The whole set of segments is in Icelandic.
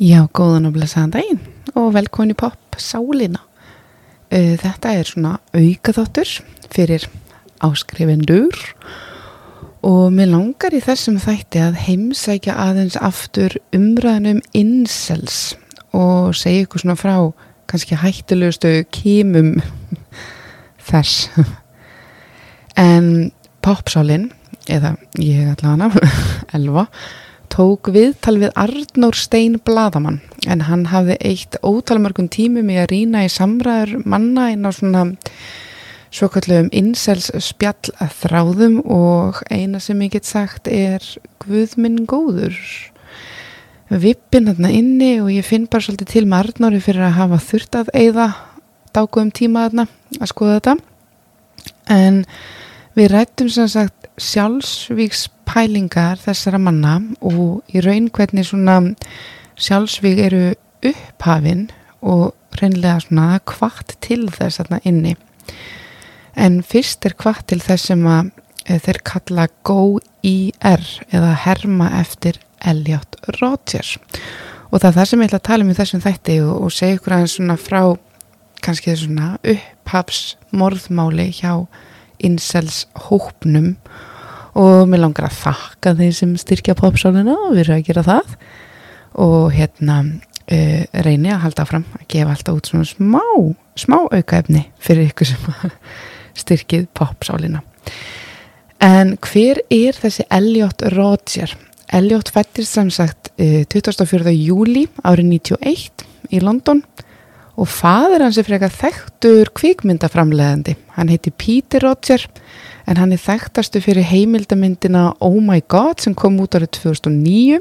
Já, góðan og blessaðan daginn og velkomin í pop sálina. Uh, Þetta er svona aukaþáttur fyrir áskrifendur og mér langar í þessum þætti að heimsækja aðeins aftur umræðanum incels og segja ykkur svona frá kannski hættulegustu kímum þess. En popsálin, eða ég allavega, Elva, tók viðtal við Arnór Stein Bladamann en hann hafði eitt ótalmörgum tímum í að rýna í samræður manna inn á svona svo kallum incels spjall að þráðum og eina sem ég get sagt er Guðminn góður vippin þarna inni og ég finn bara svolítið til með Arnóri fyrir að hafa þurft að eigða dágum tíma þarna að skoða þetta. En við rættum sem sagt sjálfsvíkspælingar þessara manna og í raun hvernig svona sjálfsvík eru upphafin og reynlega svona kvart til þess þarna inni. En fyrst er kvart til þess sem að þeir kalla GO-IR eða herma eftir Elliot Rodgers. Og það er það sem ég ætla að tala um í þessum þætti og, og segja ykkur aðeins svona frá kannski svona upphafsmorðmáli hjá incels hópnum og mér langar að þakka þeir sem styrkja popsáluna og við erum að gera það og hérna uh, reyni að halda fram að gefa alltaf út svona smá, smá aukaefni fyrir ykkur sem styrkið popsálina en hver er þessi Elliot Rodger? Elliot fættist sem sagt uh, 24. júli árið 91 í London og fadur hans er frekar þekktur kvikmyndaframleðandi. Hann heiti Peter Rodger en hann er þekktastu fyrir heimildamyndina Oh My God sem kom út árið 2009.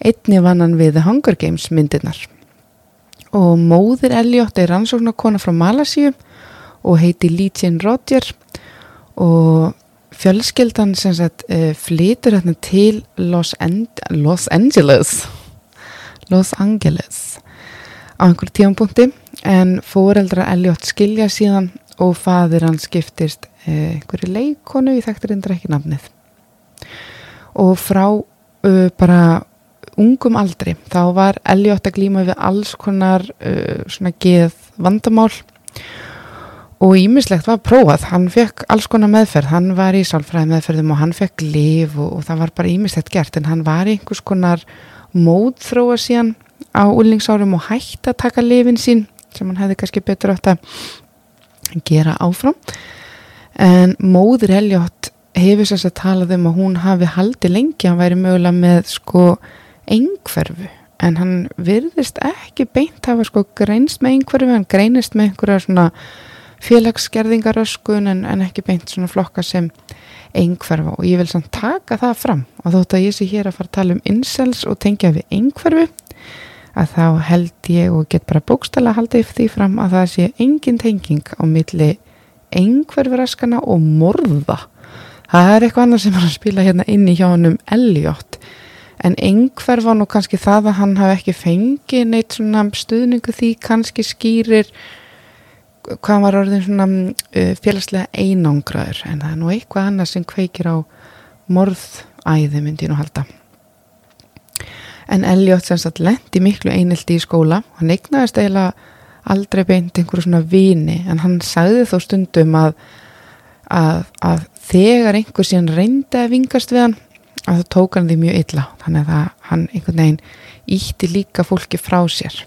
Einni vann hann við The Hunger Games myndinar. Og móðir Elliot er rannsóknarkona frá Malasíu og heiti Lee Jane Rodger og fjölskyldan sem sagt uh, flytur hérna til Los, An Los Angeles Los Angeles á einhverjum tímanbúndi en fóreldra Elliot skilja síðan og fadir hann skiptist eh, einhverju leikonu, ég þekktir endur ekki nafnið. Og frá uh, bara ungum aldri þá var Elliot að glíma við alls konar uh, svona geð vandamál og ímislegt var prófað, hann fekk alls konar meðferð, hann var í sálfræði meðferðum og hann fekk liv og, og það var bara ímislegt gert en hann var í einhvers konar móðþróa síðan á úlningsárum og hætti að taka lifin sín sem hann hefði kannski betur átt að gera áfram. En móður Elliot hefur þess að talað um að hún hafi haldið lengi, hann væri mögulega með sko einhverfu. En hann virðist ekki beint hafa sko greinst með einhverfu, hann greinist með einhverja svona félagsgerðingaröskun en, en ekki beint svona flokka sem einhverfa. Og ég vil samt taka það fram og þótt að ég sé hér að fara að tala um incels og tengja við einhverfu að þá held ég og get bara bókstala halda yfir því fram að það sé engin tenging á milli einhverfuraskana og morða. Það er eitthvað annað sem að spila hérna inn í hjá hann um Elliot. En einhverfan og kannski það að hann hafi ekki fengið neitt svona stuðningu því kannski skýrir hvað var orðin svona uh, félagslega einangraður en það er nú eitthvað annað sem kveikir á morðæði myndi ég nú halda. En Elliot sem sagt lendi miklu eineldi í skóla. Hann eignaðist eiginlega aldrei beint einhverju svona vini en hann sagði þó stundum að, að, að þegar einhver síðan reyndi að vingast við hann að það tók hann því mjög illa. Þannig að hann einhvern veginn ítti líka fólki frá sér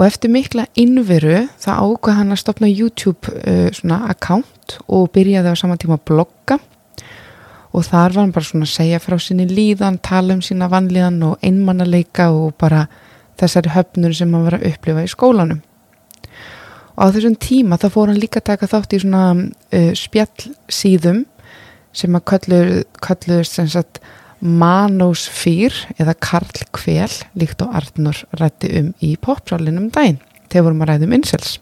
og eftir mikla innveru það ákvað hann að stopna YouTube uh, svona account og byrjaði á saman tíma að blogga og þar var hann bara svona að segja frá sinni líðan, tala um sína vanlíðan og einmannaleika og bara þessari höfnur sem hann var að upplifa í skólanum. Og á þessum tíma þá fór hann líka að taka þátt í svona uh, spjallsíðum sem að kallur sem sagt manósfýr eða karlkvél líkt og Arnur rætti um í popsálinum dæn þegar vorum að ræða um incels.